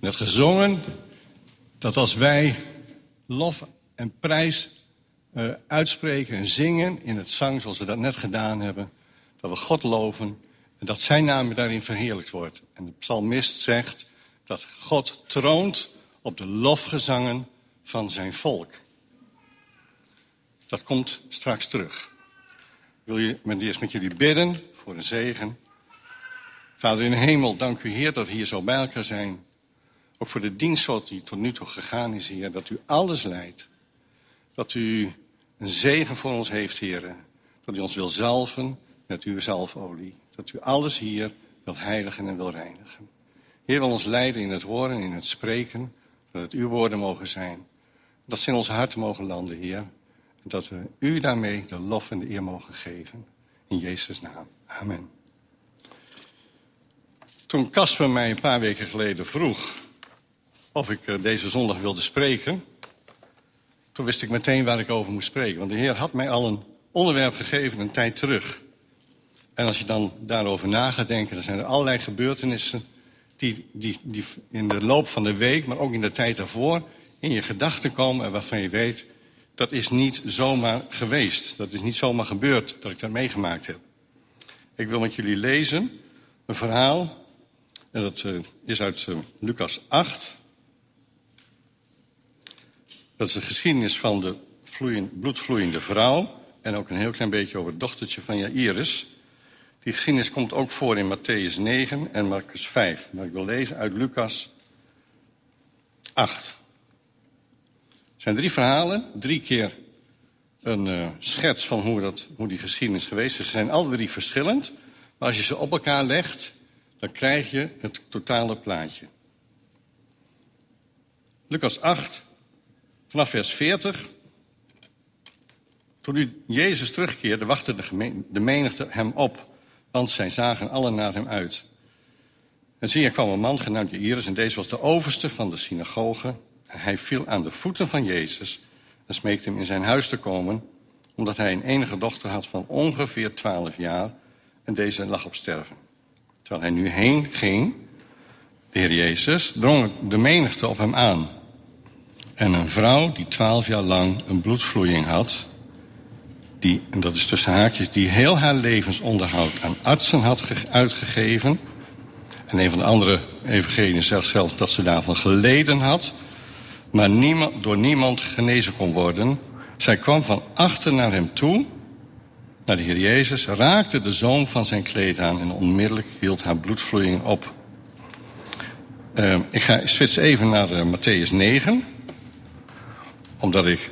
net gezongen dat als wij lof en prijs uh, uitspreken en zingen in het zang zoals we dat net gedaan hebben, dat we God loven en dat zijn naam daarin verheerlijkt wordt. En de psalmist zegt dat God troont op de lofgezangen van zijn volk. Dat komt straks terug. Wil je met eerst met jullie bidden voor een zegen. Vader in de hemel, dank u Heer dat we hier zo bij elkaar zijn. Ook voor de dienst die tot nu toe gegaan is, Heer. Dat u alles leidt. Dat u een zegen voor ons heeft, Heer. Dat u ons wil zalven met uw zalfolie. Dat u alles hier wil heiligen en wil reinigen. Heer wil ons leiden in het horen en in het spreken. Dat het uw woorden mogen zijn. Dat ze in ons hart mogen landen, Heer. En dat we u daarmee de lof en de eer mogen geven. In Jezus' naam. Amen. Toen Casper mij een paar weken geleden vroeg of ik eh, deze zondag wilde spreken, toen wist ik meteen waar ik over moest spreken. Want de Heer had mij al een onderwerp gegeven een tijd terug. En als je dan daarover na gaat denken, dan zijn er allerlei gebeurtenissen die, die, die in de loop van de week, maar ook in de tijd daarvoor, in je gedachten komen en waarvan je weet, dat is niet zomaar geweest. Dat is niet zomaar gebeurd dat ik dat meegemaakt heb. Ik wil met jullie lezen een verhaal, en dat uh, is uit uh, Lucas 8. Dat is de geschiedenis van de vloeiend, bloedvloeiende vrouw. En ook een heel klein beetje over het dochtertje van Jairus. Die geschiedenis komt ook voor in Matthäus 9 en Marcus 5. Maar ik wil lezen uit Lucas 8. Het zijn drie verhalen, drie keer een uh, schets van hoe, dat, hoe die geschiedenis geweest is. Ze zijn alle drie verschillend, maar als je ze op elkaar legt, dan krijg je het totale plaatje. Lucas 8, vanaf vers 40. Toen Jezus terugkeerde, wachtte de, de menigte hem op, want zij zagen allen naar hem uit. En zie, er kwam een man genaamd Jairus, en deze was de overste van de synagoge. Hij viel aan de voeten van Jezus en smeekte hem in zijn huis te komen, omdat hij een enige dochter had van ongeveer twaalf jaar en deze lag op sterven. Terwijl hij nu heen ging, de Heer Jezus, drong de menigte op hem aan. En een vrouw die twaalf jaar lang een bloedvloeiing had, die, en dat is tussen haakjes, die heel haar levensonderhoud aan artsen had uitgegeven. En een van de andere evangelieën zegt zelfs dat ze daarvan geleden had, maar niemand, door niemand genezen kon worden. Zij kwam van achter naar hem toe, naar de Heer Jezus, raakte de zoom van zijn kleed aan en onmiddellijk hield haar bloedvloeiing op. Uh, ik ga switch even naar uh, Matthäus 9, omdat ik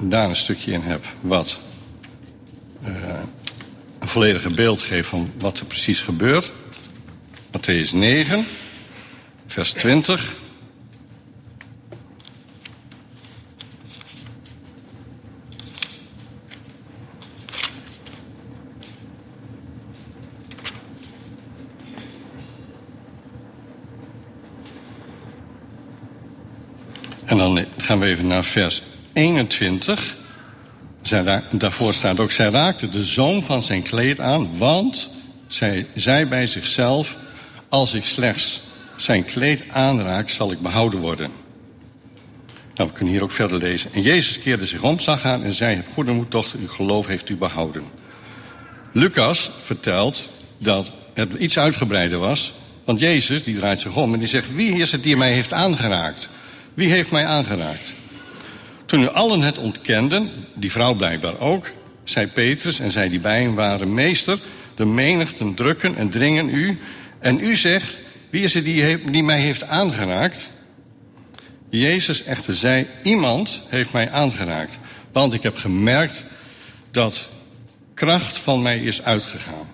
daar een stukje in heb wat uh, een volledige beeld geeft van wat er precies gebeurt. Matthäus 9, vers 20. En dan gaan we even naar vers 21. Zij, daarvoor staat ook, zij raakte de zoom van zijn kleed aan, want zij zei bij zichzelf, als ik slechts zijn kleed aanraak, zal ik behouden worden. Nou, we kunnen hier ook verder lezen. En Jezus keerde zich om, zag haar en zei, heb goede moed, dochter, uw geloof heeft u behouden. Lucas vertelt dat het iets uitgebreider was, want Jezus, die draait zich om en die zegt, wie is het die mij heeft aangeraakt? Wie heeft mij aangeraakt? Toen nu allen het ontkenden, die vrouw blijkbaar ook, zei Petrus en zij die bij hem waren: Meester, de menigten drukken en dringen u. En u zegt: Wie is het die, die mij heeft aangeraakt? Jezus echter zei: Iemand heeft mij aangeraakt, want ik heb gemerkt dat kracht van mij is uitgegaan.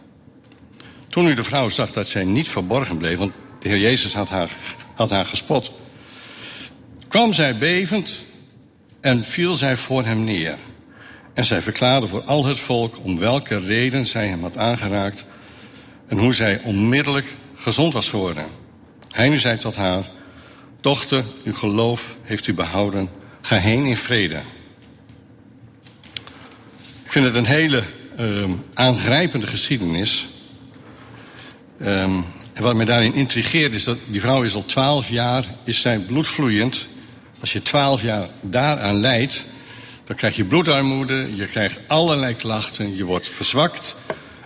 Toen nu de vrouw zag dat zij niet verborgen bleef, want de Heer Jezus had haar, had haar gespot, kwam zij bevend en viel zij voor hem neer. En zij verklaarde voor al het volk om welke reden zij hem had aangeraakt en hoe zij onmiddellijk gezond was geworden. Hij nu zei tot haar: Dochter, uw geloof heeft u behouden. Ga heen in vrede. Ik vind het een hele um, aangrijpende geschiedenis. Um, En wat me daarin intrigeert is dat die vrouw is al twaalf jaar, is zij bloedvloeiend. Als je twaalf jaar daaraan lijdt, dan krijg je bloedarmoede, je krijgt allerlei klachten, je wordt verzwakt.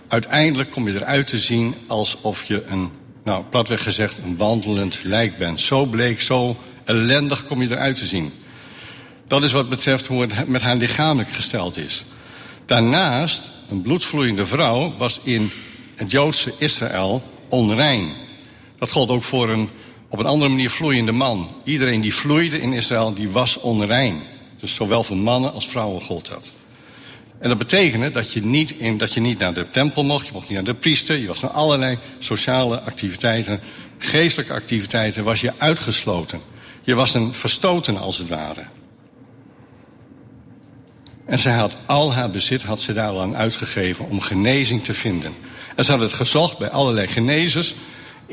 Uiteindelijk kom je eruit te zien alsof je een, nou platweg gezegd, een wandelend lijk bent. Zo bleek, zo ellendig kom je eruit te zien. Dat is wat betreft hoe het met haar lichamelijk gesteld is. Daarnaast, een bloedvloeiende vrouw was in het Joodse Israël onrein. Dat gold ook voor een op een andere manier vloeiende man. Iedereen die vloeide in Israël, die was onrein. Dus zowel voor mannen als vrouwen gold dat. En dat betekende dat je, niet in, dat je niet naar de tempel mocht, je mocht niet naar de priester, je was van allerlei sociale activiteiten, geestelijke activiteiten, was je uitgesloten. Je was een verstoten als het ware. En zij had al haar bezit had ze daar al aan uitgegeven om genezing te vinden. En ze had het gezocht bij allerlei genezers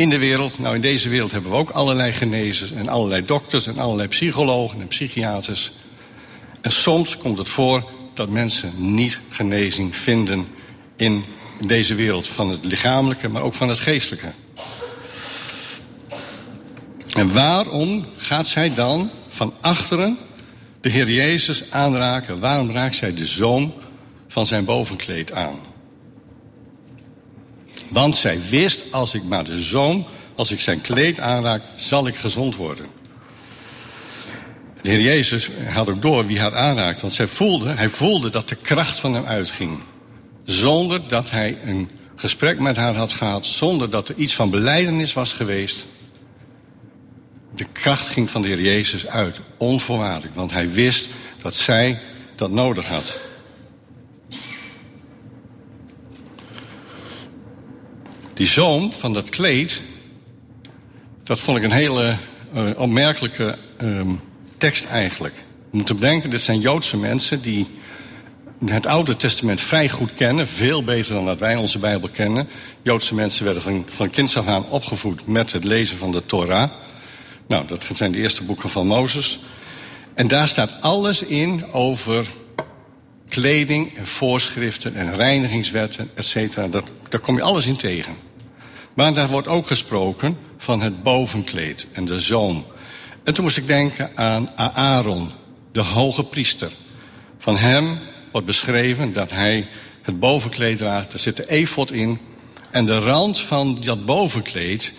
in de wereld. Nou, in deze wereld hebben we ook allerlei genezers en allerlei dokters en allerlei psychologen en psychiaters. En soms komt het voor dat mensen niet genezing vinden in deze wereld van het lichamelijke, maar ook van het geestelijke. En waarom gaat zij dan van achteren de Heer Jezus aanraken? Waarom raakt zij de zoom van zijn bovenkleed aan? Want zij wist, als ik maar de zoom, als ik zijn kleed aanraak, zal ik gezond worden. De Heer Jezus had ook door wie haar aanraakt, want zij voelde, hij voelde dat de kracht van hem uitging. Zonder dat hij een gesprek met haar had gehad, zonder dat er iets van beleidenis was geweest. De kracht ging van de Heer Jezus uit, onvoorwaardelijk, want hij wist dat zij dat nodig had. Die zoom van dat kleed, dat vond ik een hele uh, opmerkelijke uh, tekst eigenlijk. Je moet bedenken, dit zijn Joodse mensen die het Oude Testament vrij goed kennen. Veel beter dan dat wij onze Bijbel kennen. Joodse mensen werden van, van kinds af aan opgevoed met het lezen van de Torah. Nou, dat zijn de eerste boeken van Mozes. En daar staat alles in over kleding en voorschriften en reinigingswetten, et cetera. Daar kom je alles in tegen. Maar daar wordt ook gesproken van het bovenkleed en de zoom. En toen moest ik denken aan Aaron, de hoge priester. Van hem wordt beschreven dat hij het bovenkleed draagt. Er zit de efot in. En de rand van dat bovenkleed,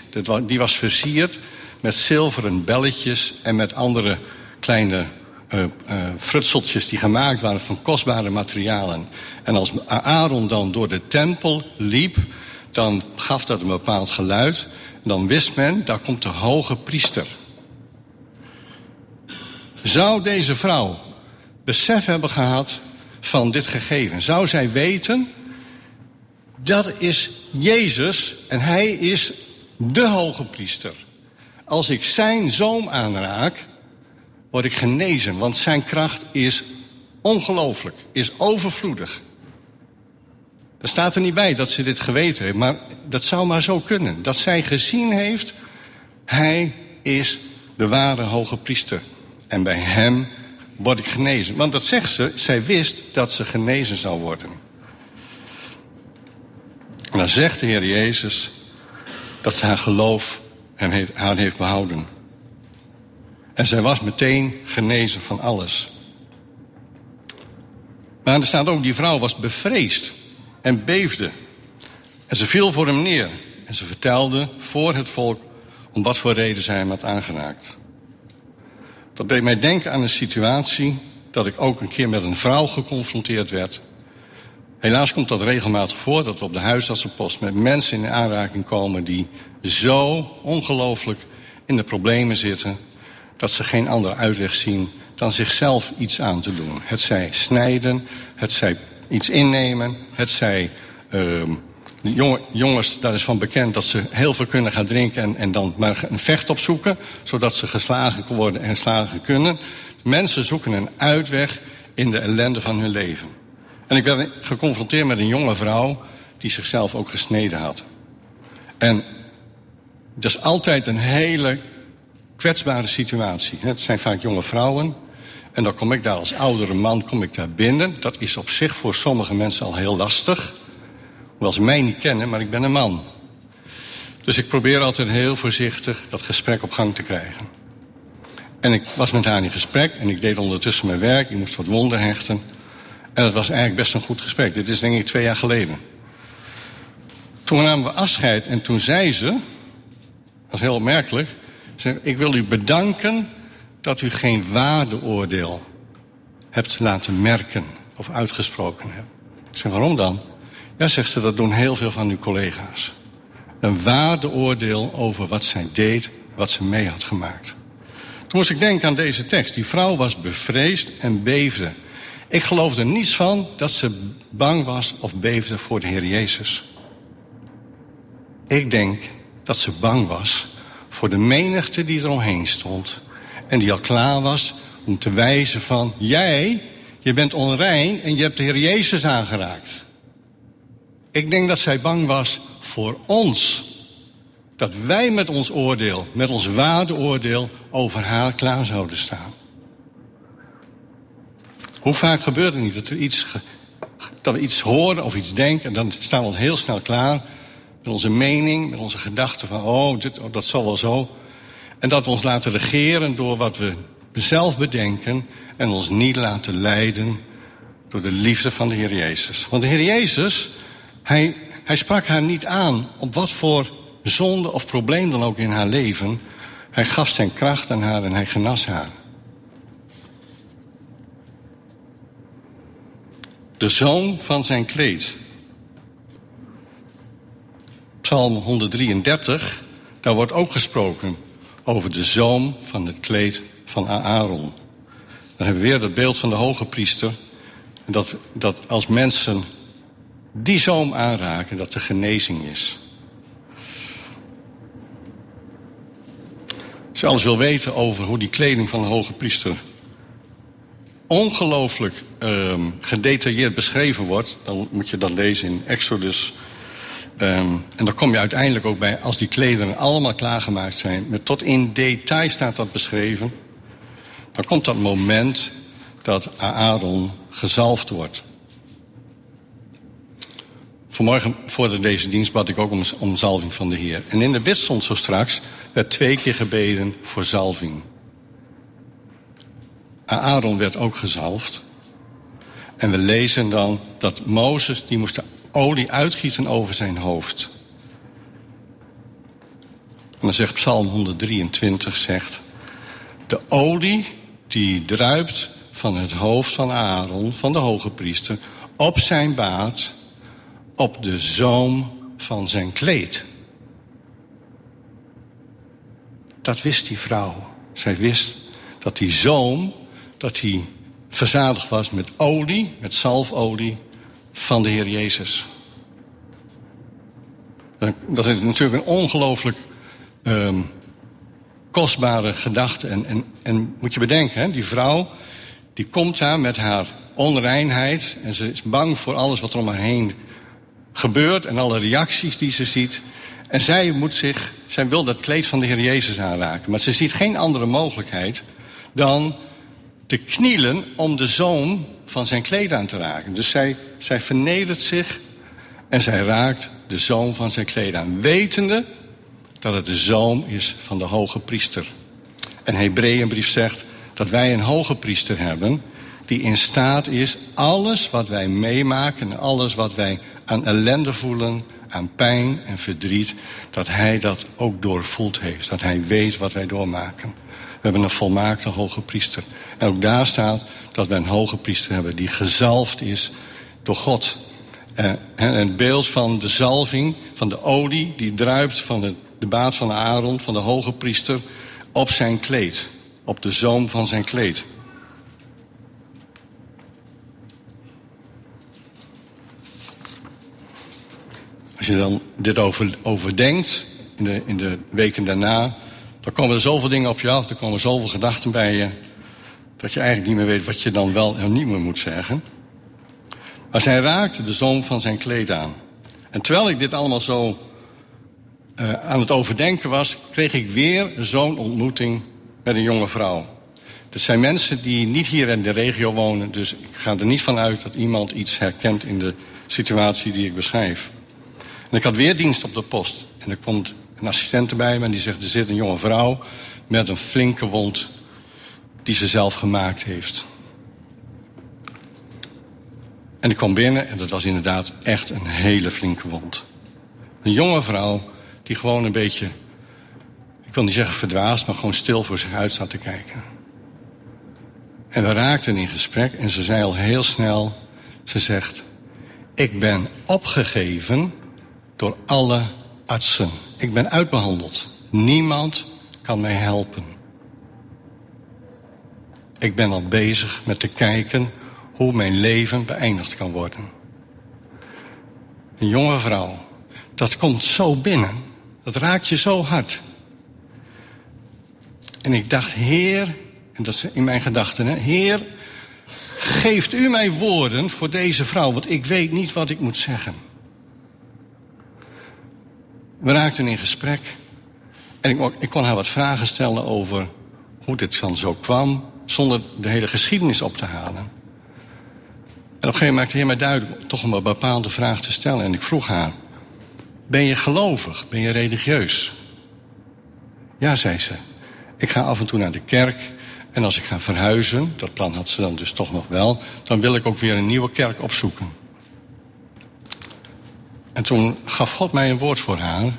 die was versierd met zilveren belletjes en met andere kleine uh, uh, frutseltjes die gemaakt waren van kostbare materialen. En als Aaron dan door de tempel liep, dan gaf dat een bepaald geluid. Dan wist men, daar komt de hoge priester. Zou deze vrouw besef hebben gehad van dit gegeven? Zou zij weten, dat is Jezus en hij is de hoge priester. Als ik zijn zoom aanraak, word ik genezen, want zijn kracht is ongelooflijk, is overvloedig. Er staat er niet bij dat ze dit geweten heeft, maar dat zou maar zo kunnen. Dat zij gezien heeft, hij is de ware hoge priester. En bij hem word ik genezen. Want dat zegt ze, zij wist dat ze genezen zou worden. En dan zegt de Heer Jezus dat haar geloof hem heeft, haar heeft behouden. En zij was meteen genezen van alles. Maar er staat ook, die vrouw was bevreesd en beefde. En ze viel voor hem neer. En ze vertelde voor het volk om wat voor reden zij hem had aangeraakt. Dat deed mij denken aan een situatie dat ik ook een keer met een vrouw geconfronteerd werd. Helaas komt dat regelmatig voor dat we op de huisartsenpost met mensen in aanraking komen die zo ongelooflijk in de problemen zitten dat ze geen andere uitweg zien dan zichzelf iets aan te doen. Het zij snijden, het zij iets innemen, het zij uh, jongens, daar is van bekend dat ze heel veel kunnen gaan drinken en, en dan maar een vecht opzoeken, zodat ze geslagen worden en geslagen kunnen. Mensen zoeken een uitweg in de ellende van hun leven. En ik werd geconfronteerd met een jonge vrouw die zichzelf ook gesneden had. En dat is altijd een hele kwetsbare situatie. Het zijn vaak jonge vrouwen. En dan kom ik daar als oudere man kom ik daar binnen. Dat is op zich voor sommige mensen al heel lastig. Hoewel ze mij niet kennen, maar ik ben een man. Dus ik probeer altijd heel voorzichtig dat gesprek op gang te krijgen. En ik was met haar in gesprek en ik deed ondertussen mijn werk. Ik moest wat wonden hechten. En het was eigenlijk best een goed gesprek. Dit is denk ik twee jaar geleden. Toen namen we afscheid en toen zei ze, dat was heel opmerkelijk, zei, ik wil u bedanken dat u geen waardeoordeel hebt laten merken of uitgesproken hebt. Ik zeg, waarom dan? Ja, zegt ze, dat doen heel veel van uw collega's. Een waardeoordeel over wat zij deed, wat ze mee had gemaakt. Toen moest ik denken aan deze tekst. Die vrouw was bevreesd en beefde. Ik geloofde niets van dat ze bang was of beefde voor de Heer Jezus. Ik denk dat ze bang was voor de menigte die er omheen stond. En die al klaar was om te wijzen van... jij, je bent onrein en je hebt de Heer Jezus aangeraakt. Ik denk dat zij bang was voor ons. Dat wij met ons oordeel, met ons waardeoordeel... over haar klaar zouden staan. Hoe vaak gebeurt het niet dat, er iets, dat we iets horen of iets denken... en dan staan we al heel snel klaar met onze mening, met onze gedachten van... oh, dit, oh, dat zal wel zo. En dat we ons laten regeren door wat we zelf bedenken... en ons niet laten leiden door de liefde van de Heer Jezus. Want de Heer Jezus, hij, hij sprak haar niet aan... op wat voor zonde of probleem dan ook in haar leven. Hij gaf zijn kracht aan haar en hij genas haar. De zoon van zijn kleed. Psalm 133, daar wordt ook gesproken over de zoom van het kleed van Aaron. Dan hebben we weer het beeld van de hoge priester. Dat, dat als mensen die zoom aanraken, dat de genezing is. Als je alles wil weten over hoe die kleding van de hoge priester ongelooflijk um, gedetailleerd beschreven wordt, dan moet je dat lezen in Exodus Um, en dan kom je uiteindelijk ook bij, als die klederen allemaal klaargemaakt zijn, met tot in detail staat dat beschreven, dan komt dat moment dat Aaron gezalfd wordt. Vanmorgen voor deze dienst bad ik ook om, om zalving van de Heer. En in de bid stond zo straks, werd twee keer gebeden voor zalving. Aaron werd ook gezalfd. En we lezen dan dat Mozes, die moest olie uitgieten over zijn hoofd. En dan zegt Psalm 123, zegt... De olie die druipt van het hoofd van Aaron, van de hoge priester... op zijn baard, op de zoom van zijn kleed. Dat wist die vrouw. Zij wist dat die zoom, dat hij verzadigd was met olie, met zalfolie van de Heer Jezus. Dat is natuurlijk een ongelooflijk um, kostbare gedachte. En, en, en moet je bedenken, hè, die vrouw die komt daar met haar onreinheid... en ze is bang voor alles wat er om haar heen gebeurt... en alle reacties die ze ziet. En zij, moet zich, zij wil dat kleed van de Heer Jezus aanraken. Maar ze ziet geen andere mogelijkheid dan te knielen om de zoom van zijn kleed aan te raken. Dus zij, zij vernedert zich en zij raakt de zoom van zijn kleed aan. Wetende dat het de zoom is van de hoge priester. En Hebreeënbrief zegt dat wij een hoge priester hebben... die in staat is alles wat wij meemaken... en alles wat wij aan ellende voelen, aan pijn en verdriet... dat hij dat ook doorvoeld heeft. Dat hij weet wat wij doormaken. We hebben een volmaakte hoge priester. En ook daar staat dat wij een hoge priester hebben... die gezalfd is door God. Uh, een beeld van de zalving, van de olie die druipt van de, de baat van Aaron, van de hoge priester, op zijn kleed, op de zoom van zijn kleed. Als je dan dit over, overdenkt in de, in de weken daarna, dan komen er zoveel dingen op je af, er komen zoveel gedachten bij je, dat je eigenlijk niet meer weet wat je dan wel en niet meer moet zeggen. Maar zij raakte de zoom van zijn kleed aan. En terwijl ik dit allemaal zo uh, aan het overdenken was, kreeg ik weer zo'n ontmoeting met een jonge vrouw. Dat zijn mensen die niet hier in de regio wonen, dus ik ga er niet van uit dat iemand iets herkent in de situatie die ik beschrijf. En ik had weer dienst op de post. En er komt een assistent bij me en die zegt: Er zit een jonge vrouw met een flinke wond die ze zelf gemaakt heeft. En ik kwam binnen en dat was inderdaad echt een hele flinke wond. Een jonge vrouw die gewoon een beetje, ik wil niet zeggen verdwaasd, maar gewoon stil voor zich uit zat te kijken. En we raakten in gesprek en ze zei al heel snel, ze zegt, ik ben opgegeven door alle artsen. Ik ben uitbehandeld. Niemand kan mij helpen. Ik ben al bezig met te kijken hoe mijn leven beëindigd kan worden. Een jonge vrouw, dat komt zo binnen. Dat raakt je zo hard. En ik dacht, Heer, en dat is in mijn gedachten, hè, Heer, geeft u mij woorden voor deze vrouw, want ik weet niet wat ik moet zeggen. We raakten in gesprek en ik, ik kon haar wat vragen stellen over hoe dit dan zo kwam, zonder de hele geschiedenis op te halen. En op een gegeven moment maakte hij mij duidelijk toch een bepaalde vraag te stellen. En ik vroeg haar, ben je gelovig? Ben je religieus? Ja, zei ze. Ik ga af en toe naar de kerk. En als ik ga verhuizen, dat plan had ze dan dus toch nog wel... dan wil ik ook weer een nieuwe kerk opzoeken. En toen gaf God mij een woord voor haar.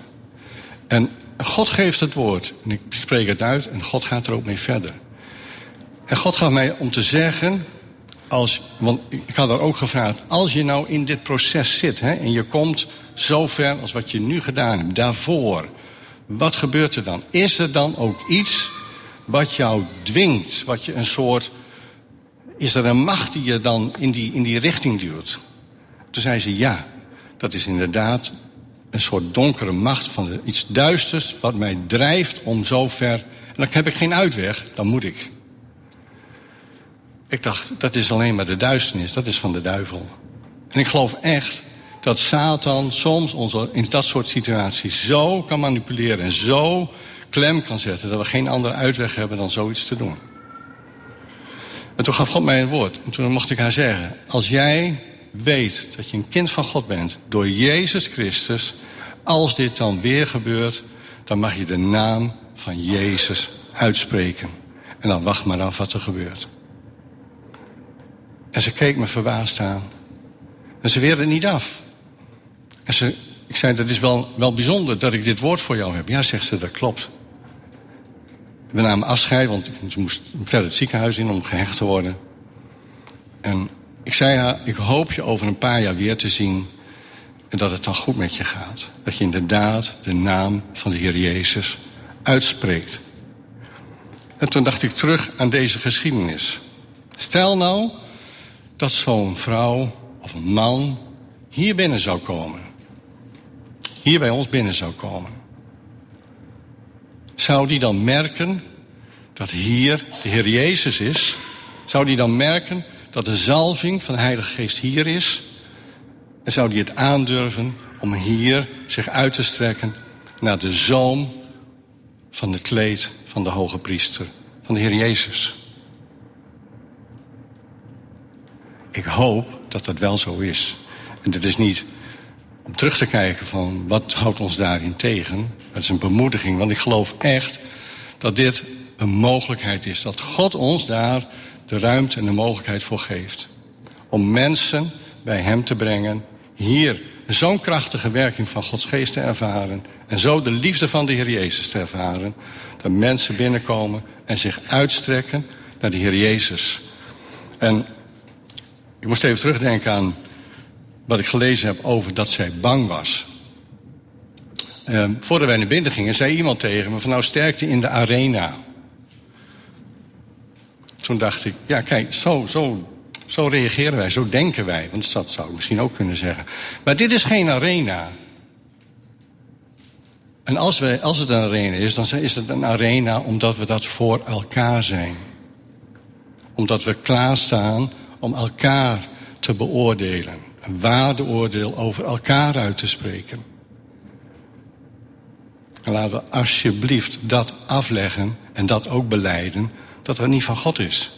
En God geeft het woord. En ik spreek het uit en God gaat er ook mee verder. En God gaf mij om te zeggen... Als, want ik had er ook gevraagd, als je nou in dit proces zit hè, en je komt zo ver als wat je nu gedaan hebt, daarvoor, wat gebeurt er dan? Is er dan ook iets wat jou dwingt, wat je een soort. Is er een macht die je dan in die, in die richting duwt? Toen zei ze ja, dat is inderdaad een soort donkere macht van iets duisters wat mij drijft om zo ver. En dan heb ik geen uitweg, dan moet ik. Ik dacht, dat is alleen maar de duisternis, dat is van de duivel. En ik geloof echt dat Satan soms ons in dat soort situaties zo kan manipuleren en zo klem kan zetten dat we geen andere uitweg hebben dan zoiets te doen. En toen gaf God mij een woord. En toen mocht ik haar zeggen: Als jij weet dat je een kind van God bent door Jezus Christus, als dit dan weer gebeurt, dan mag je de naam van Jezus uitspreken. En dan wacht maar af wat er gebeurt. En ze keek me verbaasd aan. En ze weerde niet af. En ze, ik zei, dat is wel, wel bijzonder dat ik dit woord voor jou heb. Ja, zegt ze, dat klopt. We namen afscheid, want ik moest verder het ziekenhuis in om gehecht te worden. En ik zei haar, ik hoop je over een paar jaar weer te zien... en dat het dan goed met je gaat. Dat je inderdaad de naam van de Heer Jezus uitspreekt. En toen dacht ik terug aan deze geschiedenis. Stel nou dat zo'n vrouw of een man hier binnen zou komen. Hier bij ons binnen zou komen. Zou die dan merken dat hier de Heer Jezus is? Zou die dan merken dat de zalving van de Heilige Geest hier is? En zou die het aandurven om hier zich uit te strekken naar de zoom van het kleed van de hoge priester, van de Heer Jezus? Ik hoop dat dat wel zo is. En dit is niet om terug te kijken van wat houdt ons daarin tegen. Het is een bemoediging, want ik geloof echt dat dit een mogelijkheid is. Dat God ons daar de ruimte en de mogelijkheid voor geeft. Om mensen bij Hem te brengen. Hier zo'n krachtige werking van Gods geest te ervaren. En zo de liefde van de Heer Jezus te ervaren. Dat mensen binnenkomen en zich uitstrekken naar de Heer Jezus. En ik moest even terugdenken aan wat ik gelezen heb over dat zij bang was. Uh, voordat wij naar binnen gingen, zei iemand tegen me van nou sterkte in de arena. Toen dacht ik, ja kijk, zo, zo, zo reageren wij, zo denken wij. Want dat zou ik misschien ook kunnen zeggen. Maar dit is geen arena. En als, wij, als het een arena is, dan is het een arena omdat we dat voor elkaar zijn. Omdat we klaarstaan om elkaar te beoordelen. Een waardeoordeel over elkaar uit te spreken. En laten we alsjeblieft dat afleggen en dat ook beleiden, dat er niet van God is.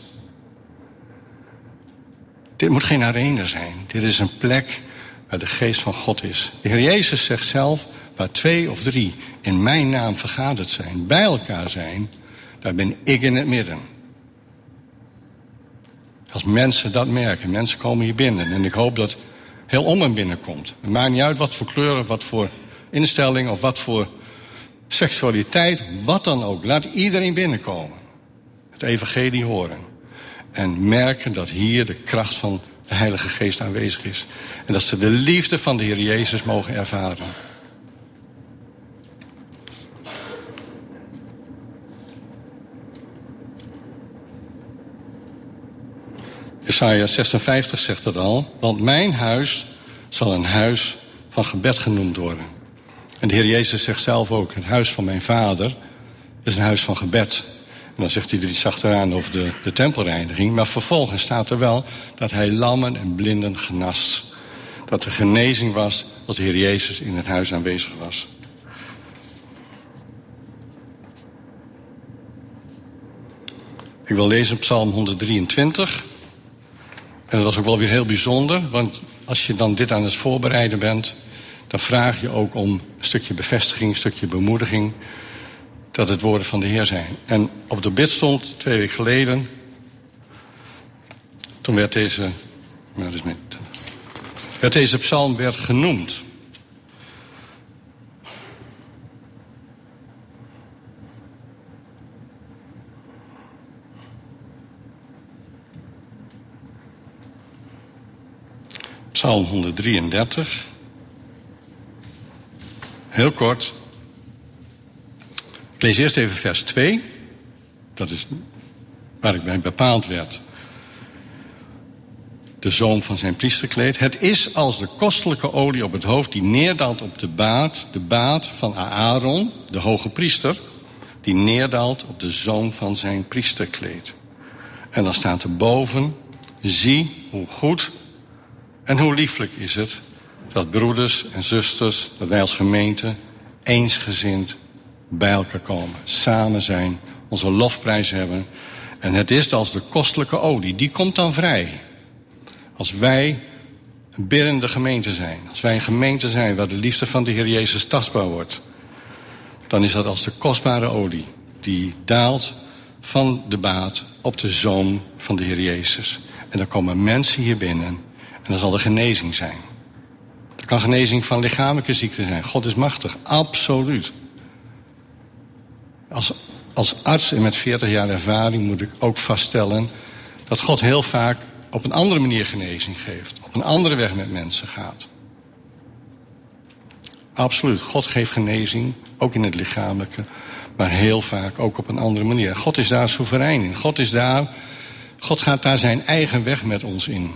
Dit moet geen arena zijn. Dit is een plek waar de geest van God is. De Heer Jezus zegt zelf, waar twee of drie in mijn naam vergaderd zijn, bij elkaar zijn, daar ben ik in het midden. Als mensen dat merken, mensen komen hier binnen. En ik hoop dat heel om en binnenkomt. Het maakt niet uit wat voor kleuren, wat voor instelling of wat voor seksualiteit, wat dan ook. Laat iedereen binnenkomen. Evangelie horen. En merken dat hier de kracht van de Heilige Geest aanwezig is. En dat ze de liefde van de Heer Jezus mogen ervaren. Jesaja 56 zegt het al. Want mijn huis zal een huis van gebed genoemd worden. En de Heer Jezus zegt zelf ook: het huis van mijn vader is een huis van gebed. En dan zegt hij er iets achteraan over de, de tempelreiniging. Maar vervolgens staat er wel dat hij lammen en blinden genas. Dat er genezing was als de Heer Jezus in het huis aanwezig was. Ik wil lezen Psalm 123. En dat was ook wel weer heel bijzonder, want als je dan dit aan het voorbereiden bent, dan vraag je ook om een stukje bevestiging, een stukje bemoediging dat het woorden van de Heer zijn. En op de bid stond twee weken geleden, toen werd deze, nou, met, werd deze psalm werd genoemd. Psalm 133. Heel kort. Lees eerst even vers 2. Dat is waar ik bij bepaald werd. De zoom van zijn priesterkleed. Het is als de kostelijke olie op het hoofd die neerdaalt op de baard. De baard van Aaron, de hoge priester. Die neerdaalt op de zoom van zijn priesterkleed. En dan staat er boven. Zie hoe goed en hoe lieflijk is het dat broeders en zusters, dat wij als gemeente eensgezind bij elkaar komen, samen zijn, onze lofprijs hebben. En het is als de kostelijke olie, die komt dan vrij. Als wij een biddende gemeente zijn, als wij een gemeente zijn waar de liefde van de Heer Jezus tastbaar wordt, dan is dat als de kostbare olie die daalt van de baat op de zoon van de Heer Jezus. En dan komen mensen hier binnen en dan zal er genezing zijn. Er kan genezing van lichamelijke ziekte zijn. God is machtig, absoluut. Als, als arts en met 40 jaar ervaring moet ik ook vaststellen dat God heel vaak op een andere manier genezing geeft, op een andere weg met mensen gaat. Absoluut, God geeft genezing, ook in het lichamelijke, maar heel vaak ook op een andere manier. God is daar soeverein in. God is daar, God gaat daar zijn eigen weg met ons in.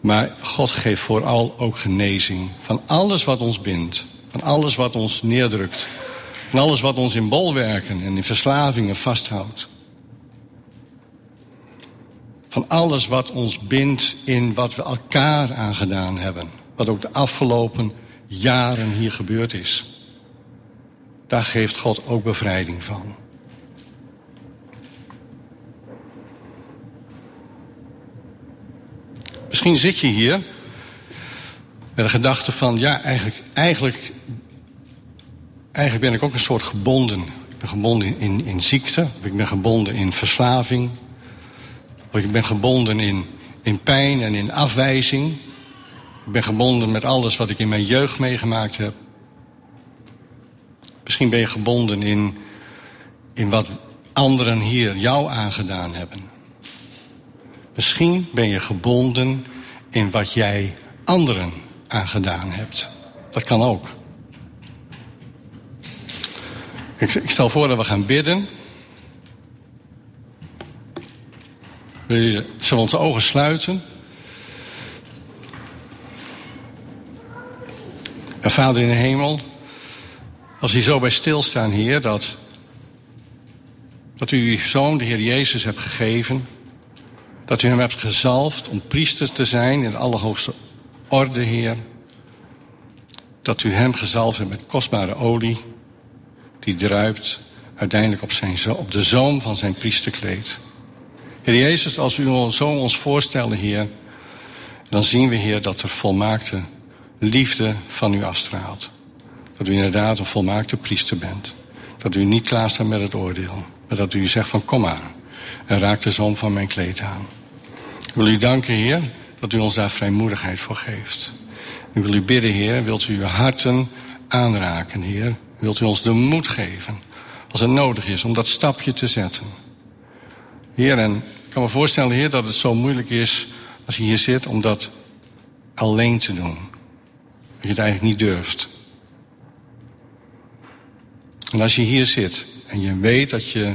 Maar God geeft vooral ook genezing van alles wat ons bindt. Van alles wat ons neerdrukt. Van alles wat ons in bolwerken en in verslavingen vasthoudt. Van alles wat ons bindt in wat we elkaar aangedaan hebben. Wat ook de afgelopen jaren hier gebeurd is. Daar geeft God ook bevrijding van. Misschien zit je hier met de gedachte van, ja, eigenlijk, eigenlijk, eigenlijk ben ik ook een soort gebonden. Ik ben gebonden in, in ziekte, ik ben gebonden in verslaving, of ik ben gebonden in, in pijn en in afwijzing. Ik ben gebonden met alles wat ik in mijn jeugd meegemaakt heb. Misschien ben je gebonden in, in wat anderen hier jou aangedaan hebben. Misschien ben je gebonden in wat jij anderen aangedaan hebt. Dat kan ook. Ik, stel voor dat we gaan bidden. We zullen onze ogen sluiten. En Vader in de hemel, als u zo bij stilstaan, Heer, dat, dat u uw zoon, de Heer Jezus, hebt gegeven dat u hem hebt gezalfd om priester te zijn in de allerhoogste orde, Heer. Dat u hem gezalfd hebt met kostbare olie, die druipt uiteindelijk op, zijn, op de zoom van zijn priesterkleed. Heer Jezus, als u ons zo ons voorstelde, Heer, dan zien we, Heer, dat er volmaakte liefde van u afstraalt. Dat u inderdaad een volmaakte priester bent. Dat u niet klaar staat met het oordeel. Maar dat u zegt van kom maar. En raak de zoom van mijn kleed aan. Ik wil u danken, Heer, dat u ons daar vrijmoedigheid voor geeft. Ik wil u bidden, Heer, wilt u uw harten aanraken, Heer. Wilt u ons de moed geven, als het nodig is, om dat stapje te zetten. Heer, en ik kan me voorstellen, Heer, dat het zo moeilijk is als je hier zit om dat alleen te doen. Dat je het eigenlijk niet durft. En als je hier zit en je weet dat je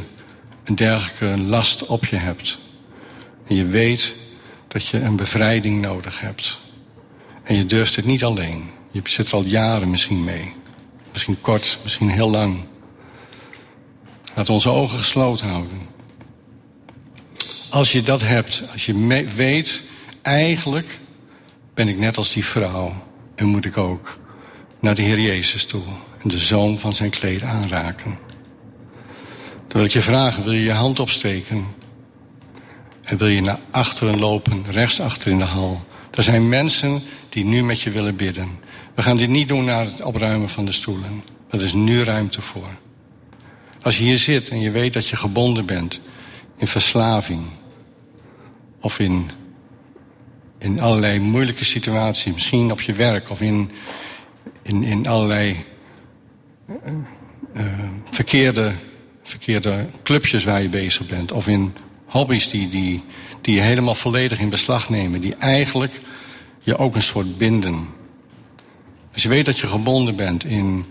een dergelijke last op je hebt. En je weet dat je een bevrijding nodig hebt. En je durft het niet alleen. Je zit er al jaren misschien mee. Misschien kort, misschien heel lang. Laat onze ogen gesloten houden. Als je dat hebt, als je weet, eigenlijk ben ik net als die vrouw. En moet ik ook naar de Heer Jezus toe. En de zoom van zijn kleed aanraken. Dan wil ik je vragen, wil je je hand opsteken? En wil je naar achteren lopen, rechts achter in de hal? Er zijn mensen die nu met je willen bidden. We gaan dit niet doen naar het opruimen van de stoelen. Er is nu ruimte voor. Als je hier zit en je weet dat je gebonden bent in verslaving of in, in allerlei moeilijke situaties, misschien op je werk of in, in, in allerlei uh, uh, verkeerde, verkeerde clubjes waar je bezig bent of in hobby's die, die, die je helemaal volledig in beslag nemen, die eigenlijk je ook een soort binden. Als je weet dat je gebonden bent in,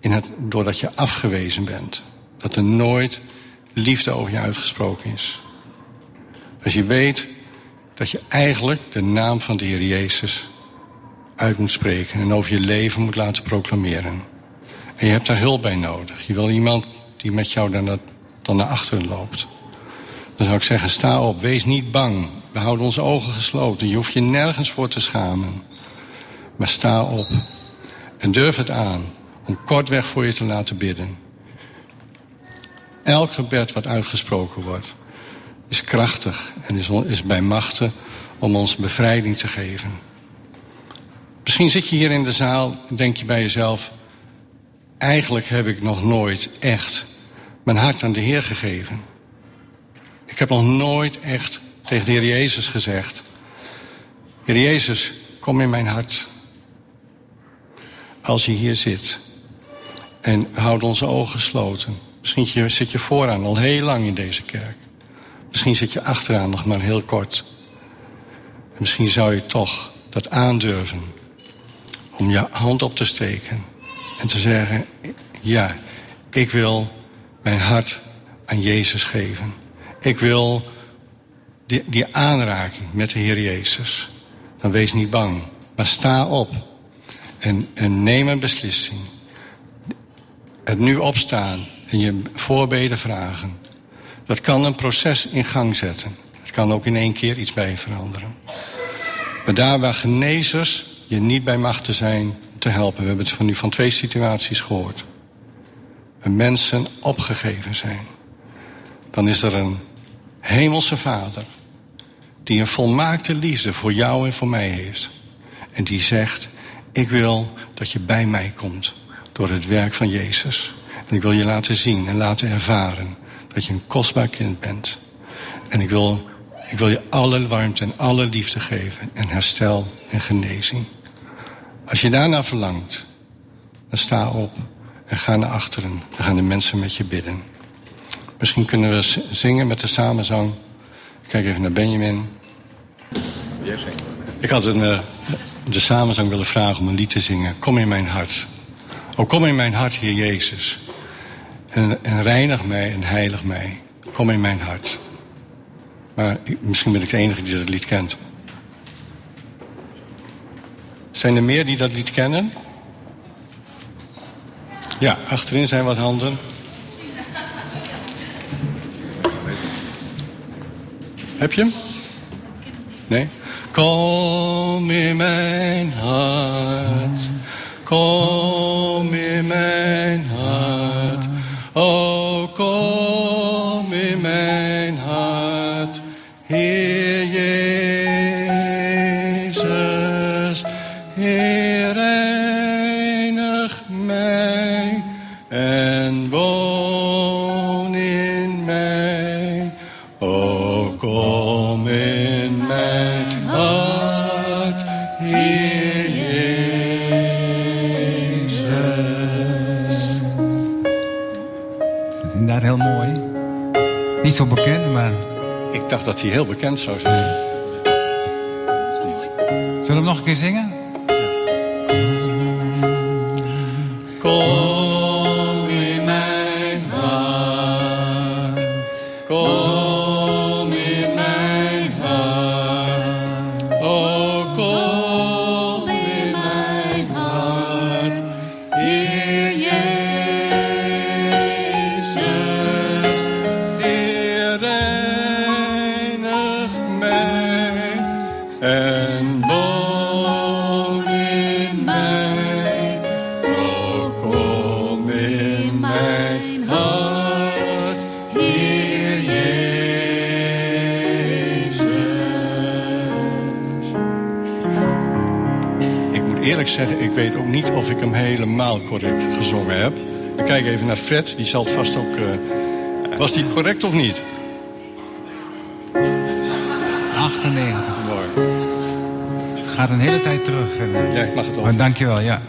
in het, doordat je afgewezen bent. Dat er nooit liefde over je uitgesproken is. Als je weet dat je eigenlijk de naam van de Heer Jezus uit moet spreken en over je leven moet laten proclameren. En je hebt daar hulp bij nodig. Je wil iemand die met jou dan, dan naar achteren loopt. Dan zou ik zeggen, sta op, wees niet bang. We houden onze ogen gesloten. Je hoeft je nergens voor te schamen. Maar sta op en durf het aan om kortweg voor je te laten bidden. Elk gebed wat uitgesproken wordt is krachtig en is, is bij machten om ons bevrijding te geven. Misschien zit je hier in de zaal en denk je bij jezelf... eigenlijk heb ik nog nooit echt mijn hart aan de Heer gegeven. Ik heb nog nooit echt tegen de Heer Jezus gezegd... Heer Jezus, kom in mijn hart. Als je hier zit en houd onze ogen gesloten. Misschien zit je vooraan al heel lang in deze kerk. Misschien zit je achteraan nog maar heel kort. En misschien zou je toch dat aandurven. Om je hand op te steken. En te zeggen, ja, ik wil mijn hart aan Jezus geven. Ik wil die, aanraking met de Heer Jezus. Dan wees niet bang. Maar sta op. En, en neem een beslissing. Het nu opstaan en je voorbeden vragen. Dat kan een proces in gang zetten. Het kan ook in één keer iets bij je veranderen. Maar daar waar genezers je niet bij machten zijn te helpen. We hebben het van nu van twee situaties gehoord. Waar mensen opgegeven zijn. Dan is er een hemelse vader. Die een volmaakte liefde voor jou en voor mij heeft. En die zegt, ik wil dat je bij mij komt. Door het werk van Jezus. En ik wil je laten zien en laten ervaren dat je een kostbaar kind bent. En ik wil, ik wil je alle warmte en alle liefde geven en herstel en genezing. Als je daarna verlangt, dan sta op en ga naar achteren. Dan gaan de mensen met je bidden. Misschien kunnen we zingen met de samenzang. Kijk even naar Benjamin. Ik had een, uh, de samenzang willen vragen om een lied te zingen. Kom in mijn hart. Oh, kom in mijn hart, Heer Jezus. En, en reinig mij en heilig mij. Kom in mijn hart. Maar misschien ben ik de enige die dat lied kent. Zijn er meer die dat lied kennen? Ja, achterin zijn wat handen. Heb je hem? Nee? Kom in mijn hart. Kom in mijn hart. O Niet zo bekend, maar... Ik dacht dat hij heel bekend zou zijn. Zullen we hem nog een keer zingen? Ik weet ook niet of ik hem helemaal correct gezongen heb. Ik kijk even naar Fred, die zal het vast ook... eh, was die correct of niet? 98. Mooi. Het gaat een hele tijd terug. En, Ja, ik mag het maar op. dankjewel, ja.